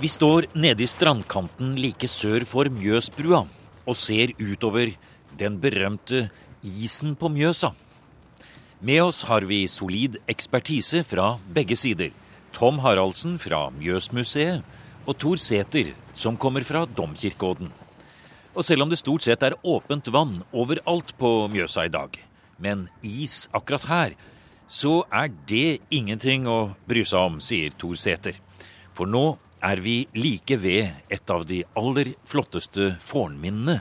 Vi står nede i strandkanten like sør for Mjøsbrua og ser utover den berømte isen på Mjøsa. Med oss har vi solid ekspertise fra begge sider. Tom Haraldsen fra Mjøsmuseet og Tor Sæter, som kommer fra Domkirkeodden. Og selv om det stort sett er åpent vann overalt på Mjøsa i dag, men is akkurat her, så er det ingenting å bry seg om, sier Tor Sæter. For nå er vi like ved et av de aller flotteste fornminnene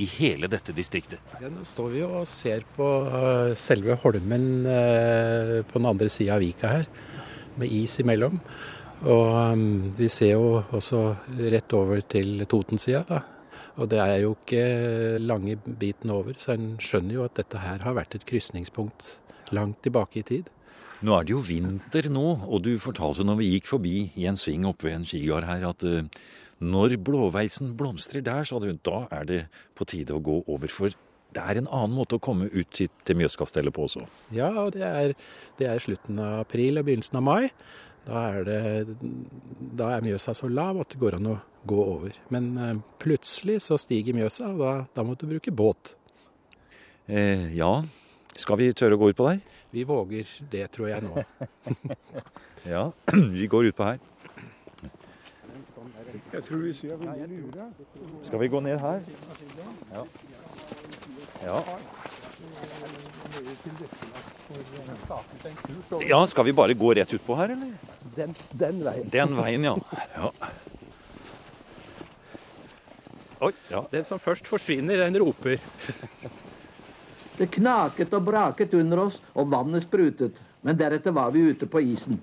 i hele dette distriktet. Ja, nå står vi og ser på uh, selve holmen uh, på den andre sida av vika her, med is imellom. Og um, vi ser jo også rett over til Totensida, Og det er jo ikke lange biten over, så en skjønner jo at dette her har vært et krysningspunkt langt tilbake i tid. Nå er det jo vinter nå, og du fortalte når vi gikk forbi i en sving oppe ved en skigard her, at uh, når blåveisen blomstrer der, sa du, da er det på tide å gå over. For det er en annen måte å komme ut til, til Mjøskastellet på også. Ja, og det er, det er slutten av april og begynnelsen av mai. Da er, det, da er Mjøsa så lav at det går an å gå over. Men uh, plutselig så stiger Mjøsa, og da, da må du bruke båt. Eh, ja, skal vi tørre å gå ut på der? Vi våger det, tror jeg nå. ja, vi går utpå her. Skal vi gå ned her? Ja. ja. Ja, skal vi bare gå rett utpå her, eller? Den, den veien. Den veien, ja. ja. Oi, ja. Den som først forsvinner, den roper. Det knaket og braket under oss, og vannet sprutet. Men deretter var vi ute på isen.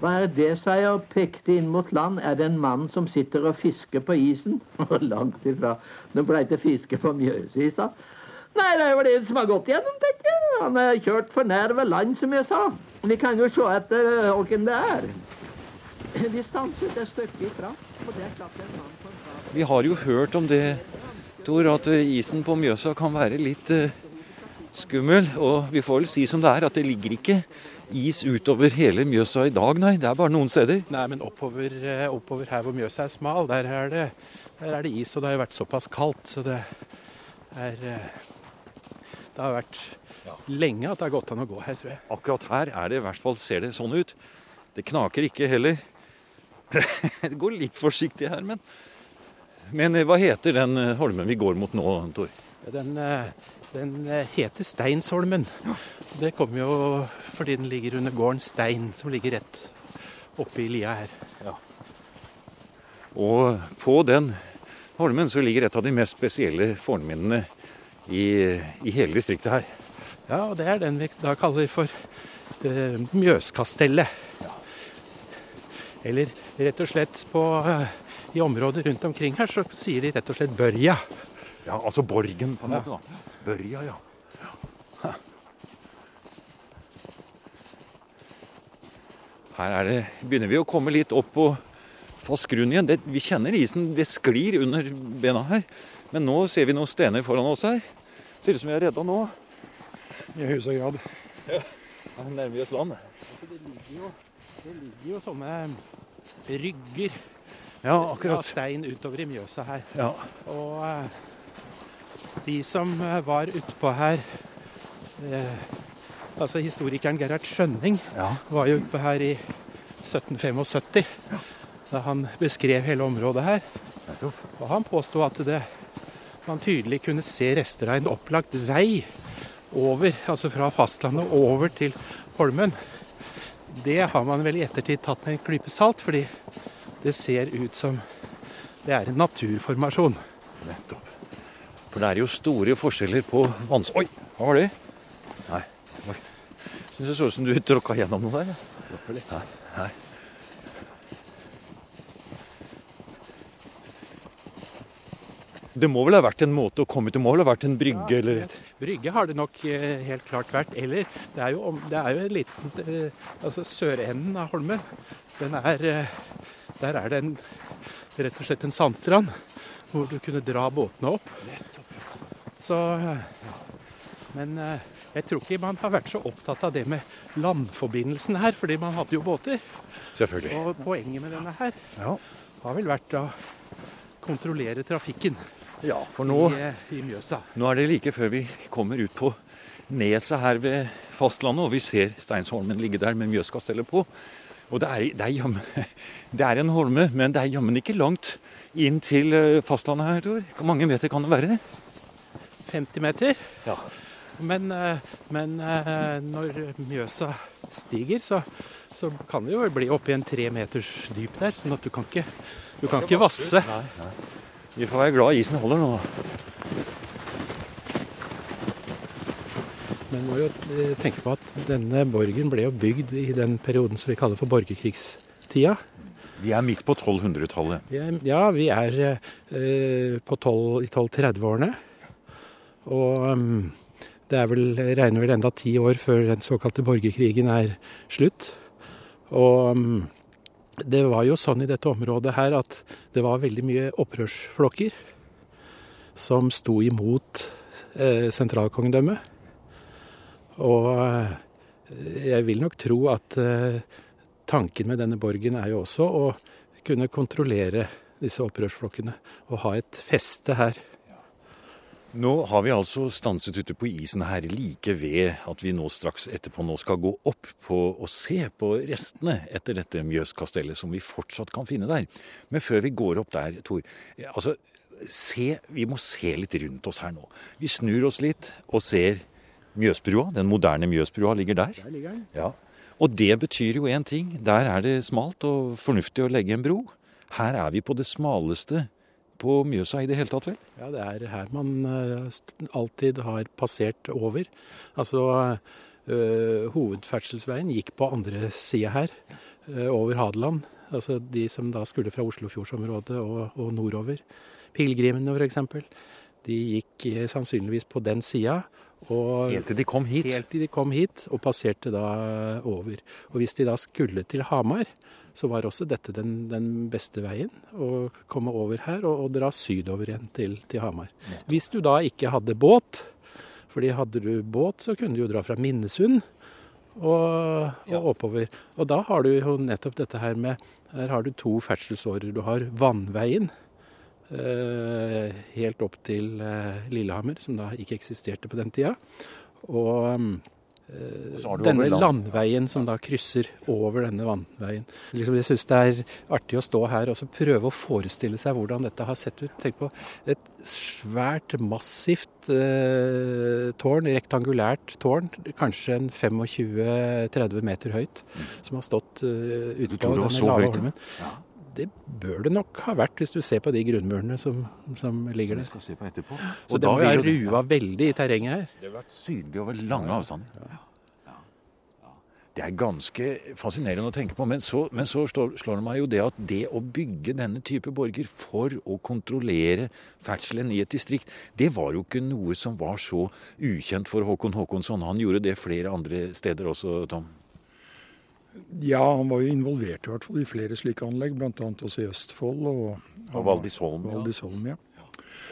Hva er det, sa jeg og pekte inn mot land. Er det en mann som sitter og fisker på isen? Langt ifra. Nå blei det fiske på Mjøsisa. Nei, det er vel en som har gått gjennom, tenker jeg. Han er kjørt for nær ved land, som jeg sa. Vi kan jo se etter hvem det er. Vi stanset et stykke ifra, og der satt en mann på. Vi har jo hørt om det Tor, at eh, isen på Mjøsa kan være litt uh, skummel. Og vi får vel si som det er, at det ligger ikke is utover hele Mjøsa i dag, nei. Det er bare noen steder. Nei, men oppover, uh, oppover her hvor Mjøsa er smal, der er, det, der er, det, is. Og det har jo vært såpass kaldt, så det er Det har vært lenge at det har gått an å gå her, tror jeg. Akkurat her er det i hvert fall, ser det sånn ut. Det knaker ikke heller. det går litt forsiktig her, men men eh, hva heter den eh, holmen vi går mot nå, Tor? Den, eh, den heter Steinsholmen. Det kommer jo fordi den ligger under gården Stein, som ligger rett oppe i lia her. Ja. Og på den holmen så ligger et av de mest spesielle fornminnene i, i hele distriktet her. Ja, og det er den vi da kaller for eh, Mjøskastellet. Ja. Eller rett og slett på uh, i området rundt omkring her, så sier de rett og slett Børja. Ja, altså borgen på en måte, da. Børja, ja. Her det, begynner vi å komme litt opp på fast grunn igjen. Det, vi kjenner isen, det sklir under bena her. Men nå ser vi noen stener foran oss her. Ser ut som vi er redda nå. I høyeste grad. Ja, her nærmer vi oss land. Altså, det, ligger jo, det ligger jo sånne rygger ja, akkurat. stein utover i Mjøsa her. Ja. Og eh, de som eh, var utpå her eh, Altså historikeren Gerhard Skjønning ja. var jo utpå her i 1775. Ja. Da han beskrev hele området her. Og han påsto at det, man tydelig kunne se rester av en opplagt vei over, altså fra fastlandet over til Holmen. Det har man vel i ettertid tatt med en klype salt, fordi det ser ut som det er en naturformasjon. Nettopp. For det er jo store forskjeller på vanns... Oi, hva var det? Nei. Oi. Syns det så ut som du tråkka gjennom noe der. Nei. Nei. Det må vel ha vært en måte å komme til mål? Ha vært en brygge ja, eller et Brygge har det nok eh, helt klart vært. Eller det er jo, det er jo en liten eh, Altså sørenden av Holmen, den er eh, der er det en, rett og slett en sandstrand hvor du kunne dra båtene opp. Så Men eh, Jeg tror ikke man har vært så opptatt av det med landforbindelsen her, fordi man hadde jo båter. Selvfølgelig. Og poenget med denne her Ja. har vel vært å kontrollere trafikken ja, for nå, i, i nå er det like før vi kommer ut på neset her ved fastlandet, og vi ser Steinsholmen ligge der med Mjøskastellet på. Og det er, det, er jammen, det er en holme, men det er jammen ikke langt inn til eh, fastlandet her, Tor. Hvor mange meter kan det være? 50 meter. Ja. Men, eh, men eh, når Mjøsa stiger, så, så kan det jo bli oppi en tre meters dyp der. Sånn at du kan ikke, du kan ikke vasse. Nei, nei. Vi får være glad isen holder nå. Men må jo eh, tenke på at denne borgen ble jo bygd i den perioden som vi kaller for borgerkrigstida. Vi er midt på 1200-tallet. Er, ja, vi er eh, på 12, i 1230-årene. Og um, det er vel, regner vel enda ti år før den såkalte borgerkrigen er slutt. Og um, det var jo sånn i dette området her at det var veldig mye opprørsflokker som sto imot eh, sentralkongedømmet. Og eh, jeg vil nok tro at eh, tanken med denne borgen er jo også å kunne kontrollere disse opprørsflokkene og ha et feste her. Nå har vi altså stanset ute på isen her like ved at vi nå straks etterpå nå skal gå opp på og se på restene etter dette Mjøskastellet som vi fortsatt kan finne der. Men før vi går opp der, Tor, altså se, vi må se litt rundt oss her nå. Vi snur oss litt og ser Mjøsbrua, den moderne Mjøsbrua ligger der. Der ligger den. Ja. Og det betyr jo én ting. Der er det smalt og fornuftig å legge en bro. Her er vi på det smaleste på Mjøsa i det hele tatt, vel? Ja, det er her man eh, alltid har passert over. Altså, øh, hovedferdselsveien gikk på andre sida her, øh, over Hadeland. Altså de som da skulle fra Oslofjordsområdet og, og nordover. Pilegrimene f.eks. De gikk sannsynligvis på den sida. Og Helt til de kom hit. Helt til de kom hit, og passerte da over. Og hvis de da skulle til Hamar, så var også dette den, den beste veien. Å komme over her og, og dra sydover igjen til, til Hamar. Hvis du da ikke hadde båt, fordi hadde du båt, så kunne du jo dra fra Minnesund og, og oppover. Og da har du jo nettopp dette her med Her har du to ferdselsårer. Du har vannveien. Eh, helt opp til eh, Lillehammer, som da ikke eksisterte på den tida. Og eh, har du denne landveien som da krysser over denne vannveien. Liksom, jeg syns det er artig å stå her og så prøve å forestille seg hvordan dette har sett ut. Tenk på et svært, massivt eh, tårn, rektangulært tårn, kanskje en 25-30 meter høyt, som har stått eh, ute på tror det var denne lave holmen. ja. Det bør det nok ha vært, hvis du ser på de grunnmurene som, som ligger Vi skal se på etterpå. Så det må ha ruva veldig i terrenget her. Det har vært synlig over lange avstander. Ja. Ja. Ja. Det er ganske fascinerende å tenke på, men så, men så slår, slår det meg jo det at det å bygge denne type borger for å kontrollere ferdselen i et distrikt, det var jo ikke noe som var så ukjent for Håkon Håkonsson. Han gjorde det flere andre steder også, Tom. Ja, han var jo involvert i hvert fall i flere slike anlegg, bl.a. også i Østfold og, Og Valdisholm. Ja. Valdisholm, ja.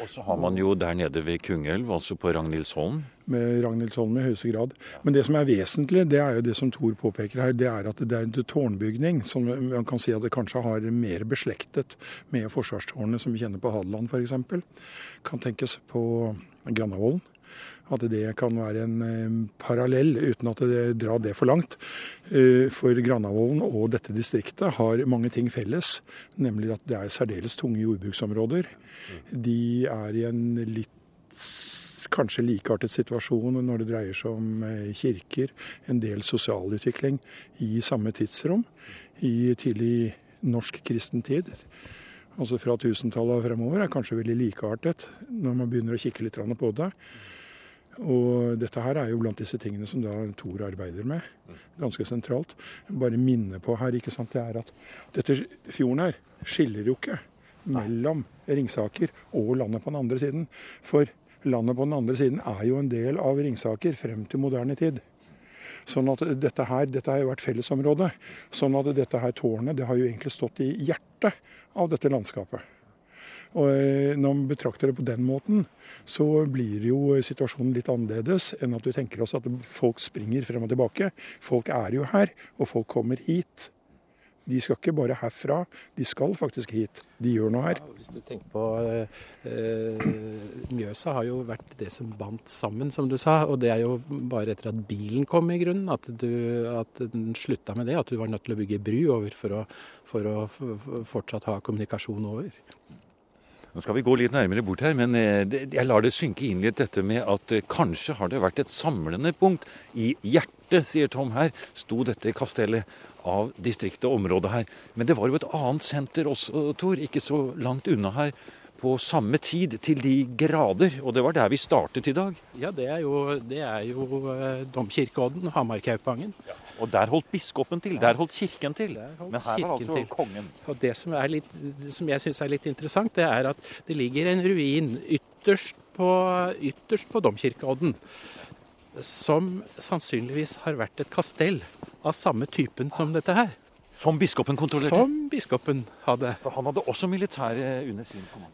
Og så har man jo der nede ved Kungelv, altså på Ragnhildsholm. Med Ragnhildsholm i høyeste grad. Men det som er vesentlig, det er jo det som Thor påpeker her, det er at det er en tårnbygning som man kan si at det kanskje har mer beslektet med forsvarstårnet som vi kjenner på Hadeland f.eks. Kan tenkes på Granavolden. At det kan være en eh, parallell, uten at det drar det for langt. Eh, For Granavolden og dette distriktet har mange ting felles. Nemlig at det er særdeles tunge jordbruksområder. De er i en litt kanskje likeartet situasjon når det dreier seg om eh, kirker, en del sosialutvikling i samme tidsrom, i tidlig norsk kristen tid. Altså fra 1000-tallet og fremover er kanskje veldig likeartet når man begynner å kikke litt på det. Og dette her er jo blant disse tingene som da Thor arbeider med, ganske sentralt. Bare minne på her, ikke sant, det er at dette fjorden her skiller jo ikke mellom Ringsaker og landet på den andre siden. For landet på den andre siden er jo en del av Ringsaker frem til moderne tid. Sånn at dette her, dette har jo vært fellesområdet. Sånn at dette her tårnet det har jo egentlig stått i hjertet av dette landskapet. Og eh, Når man betrakter det på den måten, så blir jo situasjonen litt annerledes enn at du tenker oss at folk springer frem og tilbake. Folk er jo her, og folk kommer hit. De skal ikke bare herfra, de skal faktisk hit. De gjør noe her. Ja, hvis du tenker på eh, Mjøsa har jo vært det som bandt sammen, som du sa. Og det er jo bare etter at bilen kom i grunnen, at, du, at den slutta med det. At du var nødt til å bygge bru over for å, for å fortsatt ha kommunikasjon over. Nå skal vi gå litt nærmere bort her, men eh, jeg lar det synke inn litt dette med at eh, kanskje har det vært et samlende punkt. I hjertet, sier Tom her, sto dette kastellet av distriktet og området her. Men det var jo et annet senter også, Tor, ikke så langt unna her. På samme tid, til de grader. Og det var der vi startet i dag. Ja, det er jo, det er jo eh, Domkirkeodden, Hamarkaupangen. Ja. Og der holdt biskopen til. Der holdt kirken til. Holdt Men her var altså til. kongen. Og Det som, litt, som jeg syns er litt interessant, det er at det ligger en ruin ytterst på, ytterst på Domkirkeodden. Som sannsynligvis har vært et kastell av samme typen som dette her. Som biskopen kontrollerte? Som biskopen hadde. For han hadde også militære under sin kommando?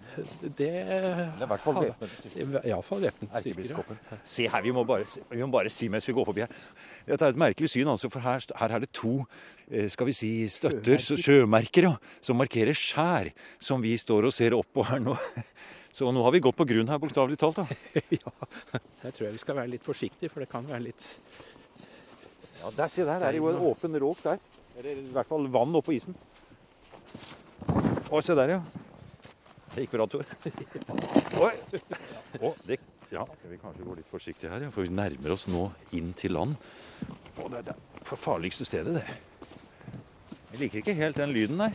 Det Eller i hvert fall væpnede styrker. Iallfall væpnede styrker. Se her, vi må, bare, vi må, bare, si mens vi går forbi her. Dette er et merkelig syn, altså, for her, her er det to eh, skal vi si, støtter, sjømerker, sjømerker ja, som markerer skjær, som vi står og ser opp på her nå. Så nå har vi gått på grunn her, bokstavelig talt. da. ja, jeg tror jeg vi skal være litt forsiktige, for det kan være litt Ja, der, se der, det er jo en åpen råk der. Eller i hvert fall vann oppå isen. Å, se der, ja. Det gikk bra, Tor. Oi! Å, det, ja, skal vi kanskje gå litt forsiktig her, ja, for vi nærmer oss nå inn til land. Å, det er det farligste stedet, det. Jeg liker ikke helt den lyden, nei.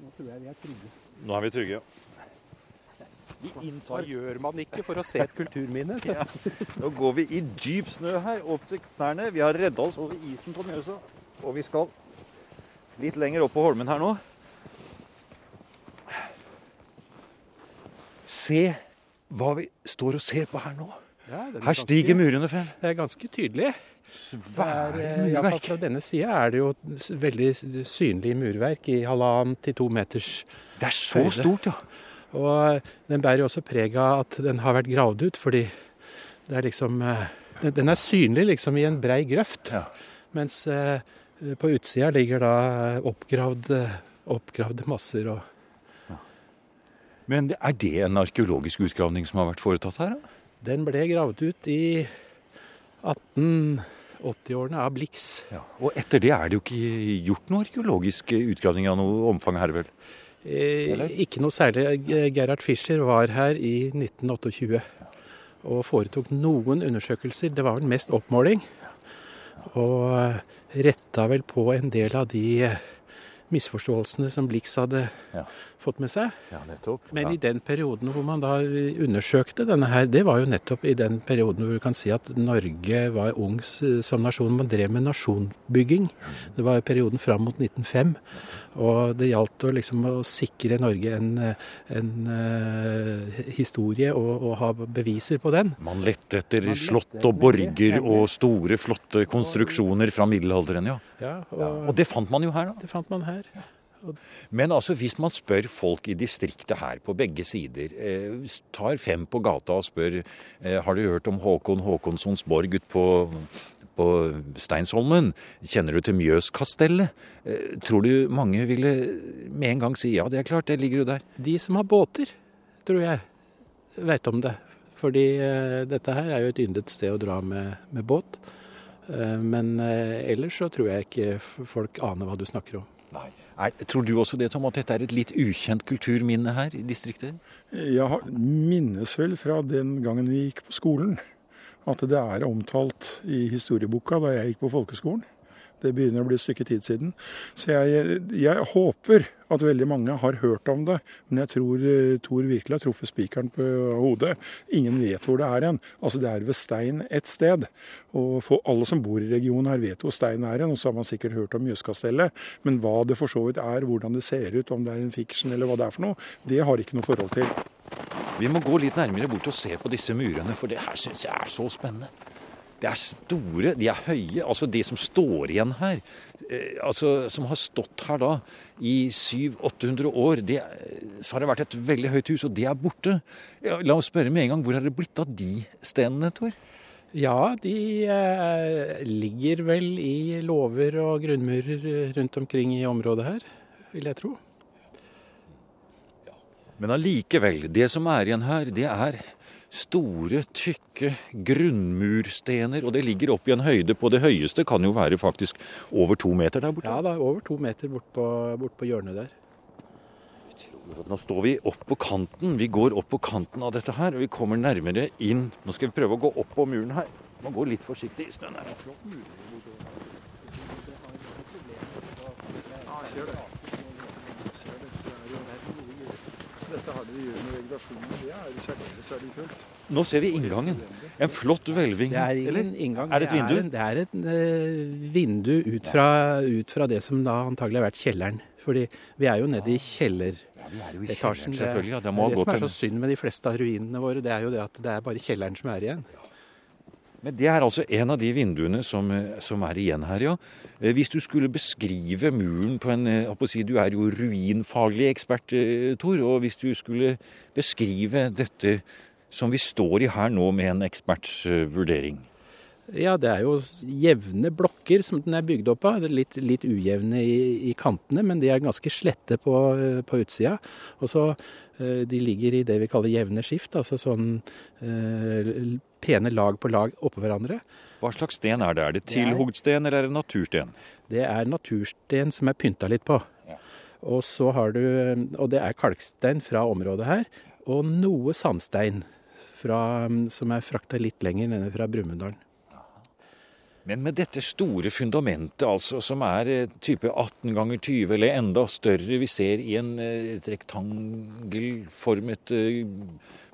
Nå tror jeg vi er trygge. Nå er vi trygge, ja. Hva gjør man ikke for å se et kulturminne? ja. Nå går vi i dyp snø her, opp til knærne. Vi har redda oss over isen på Mjøsa. Og vi skal litt lenger opp på Holmen her nå. Se hva vi står og ser på her nå. Ja, her stiger murene frem. Det er ganske tydelig. Svære eh, murverk. Fra denne sida er det jo veldig synlig murverk i halvannen til to meters Det er så stort, ja. Og den bærer jo også preg av at den har vært gravd ut, fordi det er liksom eh, Den er synlig liksom i en brei grøft. Ja. Mens eh, på utsida ligger da oppgravde, oppgravde masser og ja. Men er det en arkeologisk utgravning som har vært foretatt her? da? Den ble gravd ut i 1880-årene av Blix. Ja. Og etter det er det jo ikke gjort noe arkeologisk utgravning av noe omfang her, vel? Eh, ikke noe særlig. Gerhard Fischer var her i 1928 og foretok noen undersøkelser. Det var vel mest oppmåling. Og retta vel på en del av de misforståelsene som Blix hadde ja. Fått med seg. Ja, nettopp. Men i den perioden hvor man da undersøkte denne her, det var jo nettopp i den perioden hvor du kan si at Norge var ung som nasjon. Man drev med nasjonbygging. Det var perioden fram mot 1905. Og det gjaldt å, liksom, å sikre Norge en, en uh, historie og, og, ha beviser på den. Man lette etter man slott og borger og store, flotte konstruksjoner fra middelalderen, ja. ja, og, ja. og det fant man jo her, da. Det fant man her. Men altså, hvis man spør folk i distriktet her, på begge sider, eh, tar fem på gata og spør eh, har du hørt om Håkon Håkonssons borg ute på, på Steinsholmen, kjenner du til Mjøskastellet? Eh, tror du mange ville med en gang si ja, det er klart, det ligger jo der? De som har båter, tror jeg, vet om det. Fordi eh, dette her er jo et yndet sted å dra med, med båt. Eh, men eh, ellers så tror jeg ikke folk aner hva du snakker om. Nei. Er, tror du også det, Tom, at dette er et litt ukjent kulturminne her i distriktet? Jeg minnes vel fra den gangen vi gikk på skolen at det er omtalt i historieboka da jeg gikk på folkeskolen. Det begynner å bli et stykke tid siden. Så jeg, jeg, håper at veldig mange har hørt om det. Men jeg tror eh, Tor virkelig har truffet spikeren på hodet. Ingen vet hvor det er hen. Altså Det er ved Stein et sted. Og for alle som bor i regionen her vet hvor Stein er hen. Og så har man sikkert hørt om Mjøskastellet. Men hva det for så vidt er, hvordan det ser ut, om det er en fiction eller hva det er for noe, det har ikke noe forhold til. Vi må gå litt nærmere bort og se på disse murene, for det her syns jeg er så spennende. Det er store, de er høye. Altså de som står igjen her, eh, altså som har stått her da i 700-800 år, det, så har det vært et veldig høyt hus, og det er borte. La oss spørre med en gang, hvor har det blitt av de stenene, Tor? Ja, de eh, ligger vel i låver og grunnmurer rundt omkring i området her, vil jeg tro. Men allikevel, det som er igjen her, det er store, tykke grunnmurstener. Og det ligger opp i en høyde på det høyeste, kan jo være faktisk over to meter der borte. Ja, det er over to meter bort på, bort på hjørnet der. Nå står vi opp på kanten. Vi går opp på kanten av dette her, og vi kommer nærmere inn. Nå skal vi prøve å gå opp på muren her. Man går litt forsiktig i snøen her. Ja, jeg ser det. Dette har de gjør med vegetasjonen. Det er særdeles verdifullt. Nå ser vi inngangen. En flott hvelving. Det er ingen inngang. Er det et vindu? Det er, en- det er et eh, vindu ut fra, ut fra det som da antagelig har vært kjelleren. Fordi vi er jo nede i kjelleretasjen. Ja, vi er jo i kjelleren, er selvfølgelig. Ja, det må ha det gått som er så synd med de fleste av ruinene våre, det er jo det at det er bare kjelleren som er igjen. Men det er altså en av de vinduene som, eh, som er igjen her, ja. Eh, Hvis du skulle beskrive muren på en eh, si, Du er jo ruinfaglig ekspert, Tor. Og hvis du skulle beskrive dette som vi står i her nå med en eksperts vurdering Ja, det er jo jevne blokker som den er bygd opp av. Det litt, litt ujevne i, i kantene, men de er ganske slette på, på utsida. Og så eh, De ligger i det vi kaller jevne skift, altså sånn eh, pene lag på lag oppå hverandre. Hva slags sten er det? Er det tilhogd sten, eller er det natursten? Det er natursten som er pynta litt på. Ja. Og så har du Og det er kalkstein fra området her. Og noe sandstein fra, som er frakta litt lenger nede fra Brumunddal. Men med dette store fundamentet, altså, som er eh, type 18 ganger 20 eller enda større, vi ser i en eh, et rektangelformet eh,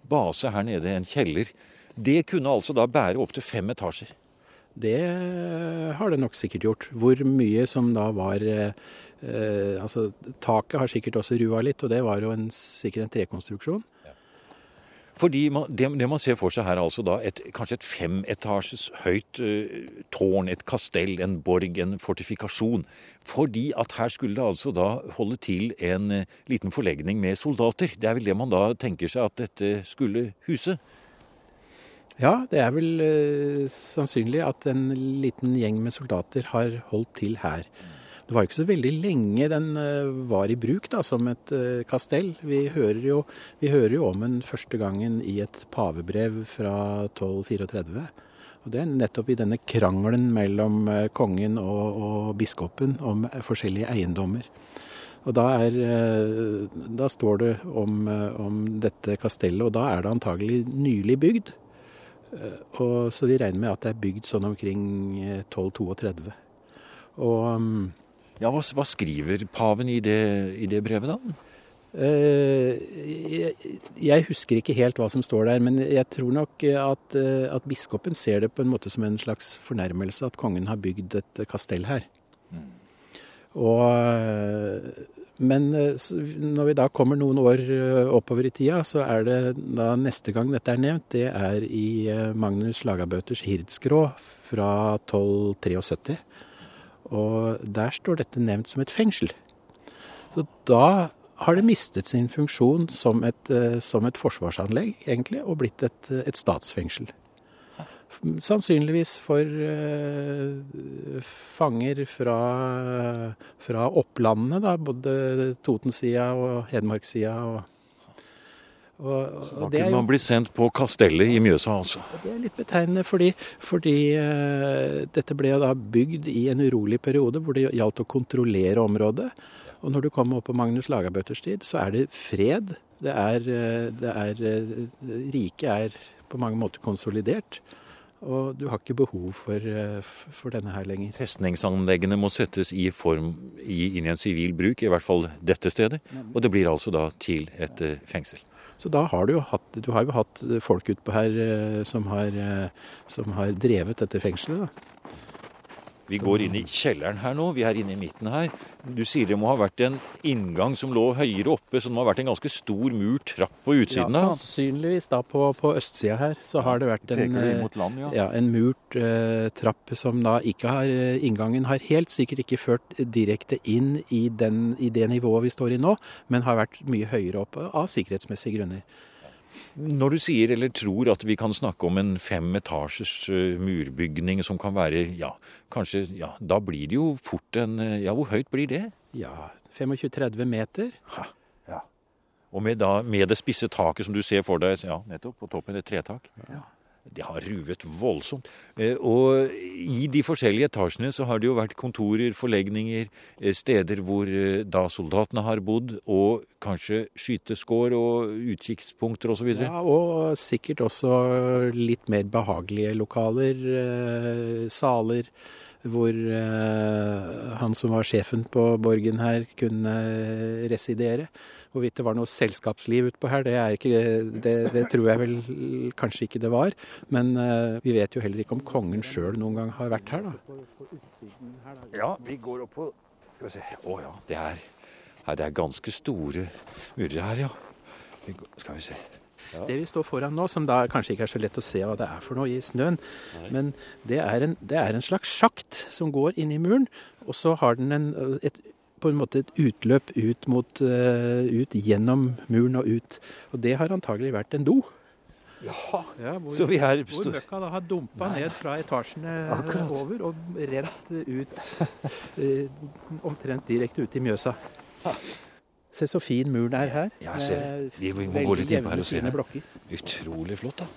base her nede, en kjeller, det kunne altså da bære opptil fem etasjer. Det har det nok sikkert gjort. Hvor mye som da var eh, eh, Altså, taket har sikkert også rua litt, og det var jo en, sikkert en trekonstruksjon. Fordi man, det, det man ser for seg her, er altså da et, kanskje et femetasjes høyt uh, tårn, et kastell, en borg, en fortifikasjon. Fordi at her skulle det altså da holde til en uh, liten forlegning med soldater. Det er vel det man da tenker seg at dette skulle huse. Ja, det er vel uh, sannsynlig at en liten gjeng med soldater har holdt til her. Det var jo ikke så veldig lenge den eh, var i bruk da, som et eh, kastell. Vi hører, jo, vi hører jo om den første gangen i et pavebrev fra 1234. Og Det er nettopp i denne krangelen mellom eh, kongen og, og biskopen om forskjellige eiendommer. Og da, er, da står det om, om dette kastellet, og da er det antagelig nylig bygd. Og, så vi regner med at det er bygd sånn omkring eh, 1232. Og mm, Ja, hva, hva skriver paven i det, i det brevet, da? Uh, jeg, jeg husker ikke helt hva som står der, men jeg tror nok at, eh, at biskopen ser det på en måte som en slags fornærmelse at kongen har bygd et kastell her. Og, eh, men eh, når vi da kommer noen år eh, oppover i tida, så er det da neste gang dette er nevnt, det er i eh, Magnus Lagabøters Hirdsgrå fra 1273. Og der står dette nevnt som et fengsel. Så da har det mistet sin funksjon som et, eh, som et forsvarsanlegg, egentlig, og blitt et, et statsfengsel. Sannsynligvis for uh, fanger fra, fra opplandene, da, både Totensida og Hedmarkssida. Og, og, Da og det er kunne jo man bli sendt på kastellet i Mjøsa, altså. det er litt betegnende, fordi, fordi uh, dette ble da bygd i en urolig periode hvor det gjaldt å kontrollere området. Og når du kommer opp på Magnus Lagabøtters tid, så er det fred. Det er, eh, det er eh, Riket er på mange måter konsolidert. Og du har ikke behov for, for denne her lenger. Festningsanleggene må settes i form i, inn i en sivil bruk, i hvert fall dette stedet. Og det blir altså da til et fengsel. Så da har du jo hatt, du har jo hatt folk utpå her eh, som har, eh, som har drevet dette fengselet. da. Vi går inn i kjelleren her nå. Vi er inne i midten her. Du sier det må ha vært en inngang som lå høyere oppe, så det må ha vært en ganske stor mur trapp på utsiden. Ja, sannsynligvis da på, på østsida her så har det vært en, land, ja. ja, en murt uh, trapp som da ikke har Inngangen har helt sikkert ikke ført direkte inn i, den, i det nivået vi står i nå, men har vært mye høyere opp av sikkerhetsmessige grunner. Når du sier eller tror at vi kan snakke om en fem etasjers uh, murbygning som kan være ja, kanskje ja, Da blir det jo fort en Ja, hvor høyt blir det? Ja, 25-30 meter. Ha, ja. Og med, da, med, det spisse taket som du ser for deg ja, nettopp, på toppen, et tretak. Ja. Det har ruvet voldsomt. Eh, og i de forskjellige etasjene så har det jo vært kontorer, forlegninger, eh, steder hvor eh, da soldatene har bodd, og kanskje skyteskår og utkikkspunkter osv. Ja, og sikkert også litt mer behagelige lokaler, saler hvor han som var sjefen på borgen her, kunne residere. Hvorvidt det var noe selskapsliv utpå her, det, ikke, det, det, tror jeg vel kanskje ikke det var. Men uh, vi vet jo heller ikke om kongen sjøl noen gang har vært her, da. Ja, vi går opp på Skal vi se Å ja, det er, det er ganske store murer her, ja. Skal vi se. Ja. Det vi står foran nå, som da kanskje ikke er så lett å se hva det er for noe i snøen, Nei. men det er, en, det er, en, slags sjakt som går inn i muren, og så har den en, et på en måte et utløp ut, mot, uh, ut gjennom muren og ut. Og det har antagelig vært en do. Ja, ja hvor, så vi er... Hvor møkka da har dumpa ned fra etasjene Akkurat. over og rent ut uh, omtrent direkte ut i Mjøsa. Se så fin muren er her. Ja, jeg ser det. Vi må gå litt innpå her og se her. Utrolig flott, da.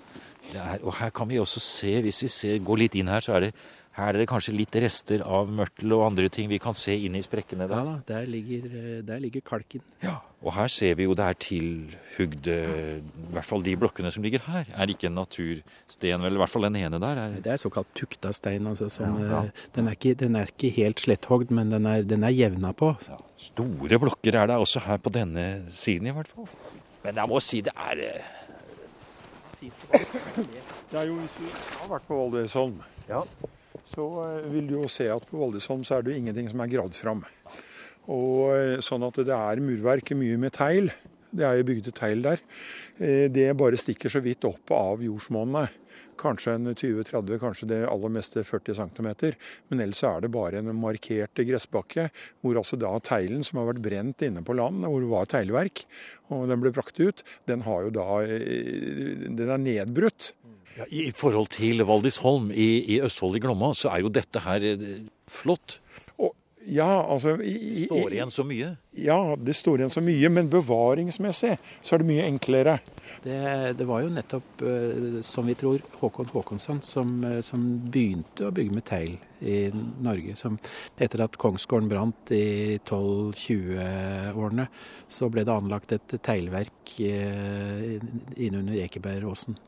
Er, og her kan vi også se, hvis vi ser, går litt inn her, så er det her er det kanskje litt rester av mørtel og andre ting vi kan se inn i sprekkene der. Ja da, der ligger, der ligger kalken. Ja, Og her ser vi jo det er tilhugde I hvert fall de blokkene som ligger her, er ikke en natursten. Vel, i hvert fall den ene der. Er... Det er såkalt tukta stein. Altså, som, ja, ja. Den, er ikke, den, er ikke, helt sletthogd, men den er, den er jevna på. Ja, store blokker er det også her på denne siden, i hvert fall. Men jeg må si det er eh, Det er jo hvis vi har vært på Valdresholm. Ja så eh, vil du jo se at på Valdresholm så er det jo ingenting som er gravd fram. Og eh, sånn at det er murverk mye med teil. Det er jo bygde teil der. Eh, det bare stikker så vidt opp av jordsmonnet. Kanskje en 20-30, kanskje det aller meste 40 cm. Men ellers er det bare en markert gressbakke, hvor altså da teilen som har vært brent inne på land, hvor det var teglverk, og den ble brakt ut, den har jo da Den er nedbrutt. Ja, I forhold til Valdisholm i, i Østfold i Glomma, så er jo dette her eh, flott. Ja, altså... I, står igjen så mye? Ja, det står igjen så mye. Men bevaringsmessig så er det mye enklere. Det, det var jo nettopp, eh, som vi tror, Håkon Håkonsson som, eh, som begynte å bygge med teil i Norge. Som, etter at Kongsgården brant i 12-20-årene, så ble det anlagt et teglverk innunder Ekebergåsen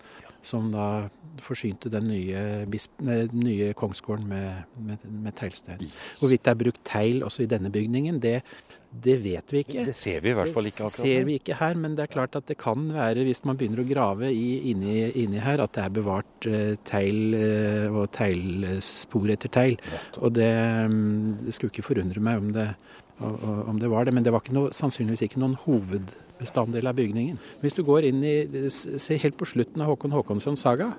som da forsynte den nye, nye kongsgården med, med, med teglstein. Hvorvidt det er brukt tegl også i denne bygningen, det, det vet vi ikke. Det ser vi i hvert fall ikke akkurat. Det ser vi ikke her, men det er klart at det kan være, hvis man begynner å grave i, inni, inni, her, at det er bevart uh, teil uh, og teglspor etter teil. Og det, um, det skulle ikke forundre meg om det, om det var det, men det var ikke noe, sannsynligvis ikke noen hoved bestanddel av bygningen. Hvis du går inn i, Se helt på slutten av Håkon Håkonssons saga,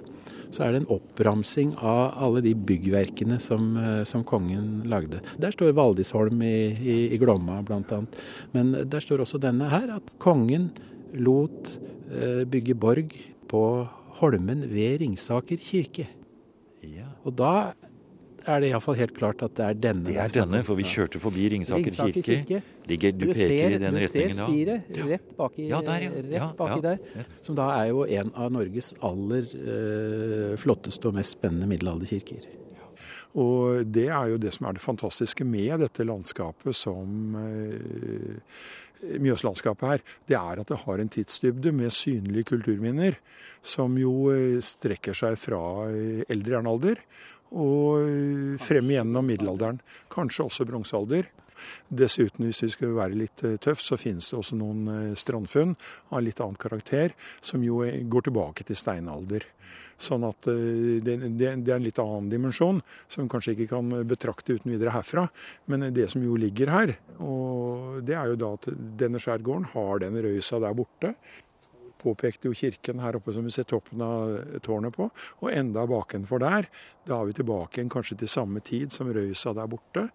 så er det en oppramsing av alle de byggverkene som, eh, som kongen lagde. Der står Valdisholm i, i, i Glomma bl.a. Men der står også denne her, at kongen lot eh, bygge borg på Holmen ved Ringsaker kirke. Ja. Og da er det iallfall helt klart at det er denne. Det er denne, for vi kjørte forbi Ringsaker, Ringsaker kirke. kirke. Ligger, du, du, peker ser, i den retningen da. Du ser spiret rett baki, ja, der, ja. Rett baki ja, der. Som da er jo en av Norges aller øh, flotteste og mest spennende middelalderkirker. Og det er jo det som er det fantastiske med dette landskapet som uh, Mjøslandskapet her, det er at det har en tidsdybde med synlige kulturminner som jo uh, strekker seg fra eldre jernalder og frem igjennom middelalderen. Kanskje også bronsealder. Dessuten, hvis vi skal være litt eh, tøff, så finnes det også noen eh, strandfunn av litt annen karakter, som jo går tilbake til steinalder. Sånn at det, det, er en litt annen dimensjon, som vi kanskje ikke kan betrakte uten videre herfra. Men det som jo ligger her, og det er jo da at denne skjærgården har den røysa der borte påpekte jo kirken her oppe som vi ser toppen av tårnet på. Og enda bakenfor der, da er vi tilbake igjen kanskje til samme tid som Røysa der borte.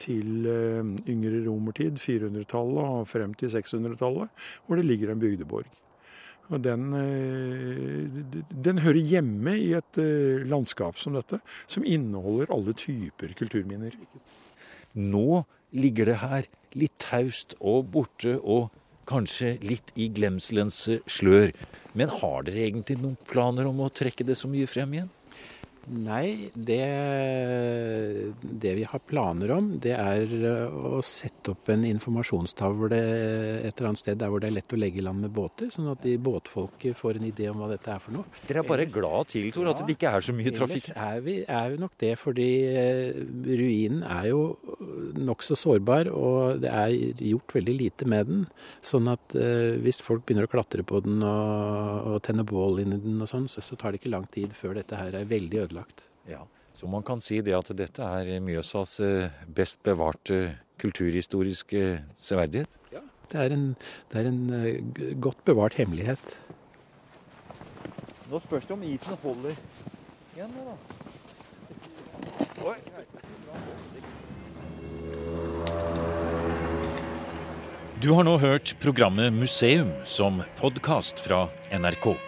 Til uh, yngre romertid, 400-tallet og frem til 600-tallet, hvor det ligger en bygdeborg. Og den, uh, den, hører hjemme i et uh, landskap som dette, som inneholder alle typer kulturminner. Nå ligger det her litt taust og borte og kanskje litt i glemselens slør. Men har dere egentlig noen planer om å trekke det så mye frem igjen? Nei, det, det, vi har planer om, det er eh, å sette opp en informasjonstavle et eller annet sted der hvor det er lett å legge i land med båter, sånn at de båtfolket får en idé om hva dette er for noe. Dere er bare glad til, Tor, at det ikke er så mye trafikk? Er vi, er vi nok det, fordi eh, ruinen er jo nokså sårbar, og det er gjort veldig lite med den. Sånn at uh, hvis folk begynner å klatre på den og, og tenne bål inni den og sånn, så, så tar det ikke lang tid før dette her er veldig ødelagt ødelagt. Ja, Så man kan si det at dette er Mjøsas eh, best bevarte kulturhistoriske severdighet? Ja, det er en, det er en eh, godt bevart hemmelighet. Nå spørs det om isen holder igjen da. Oi. Du har nå hørt programmet Museum som podkast fra NRK.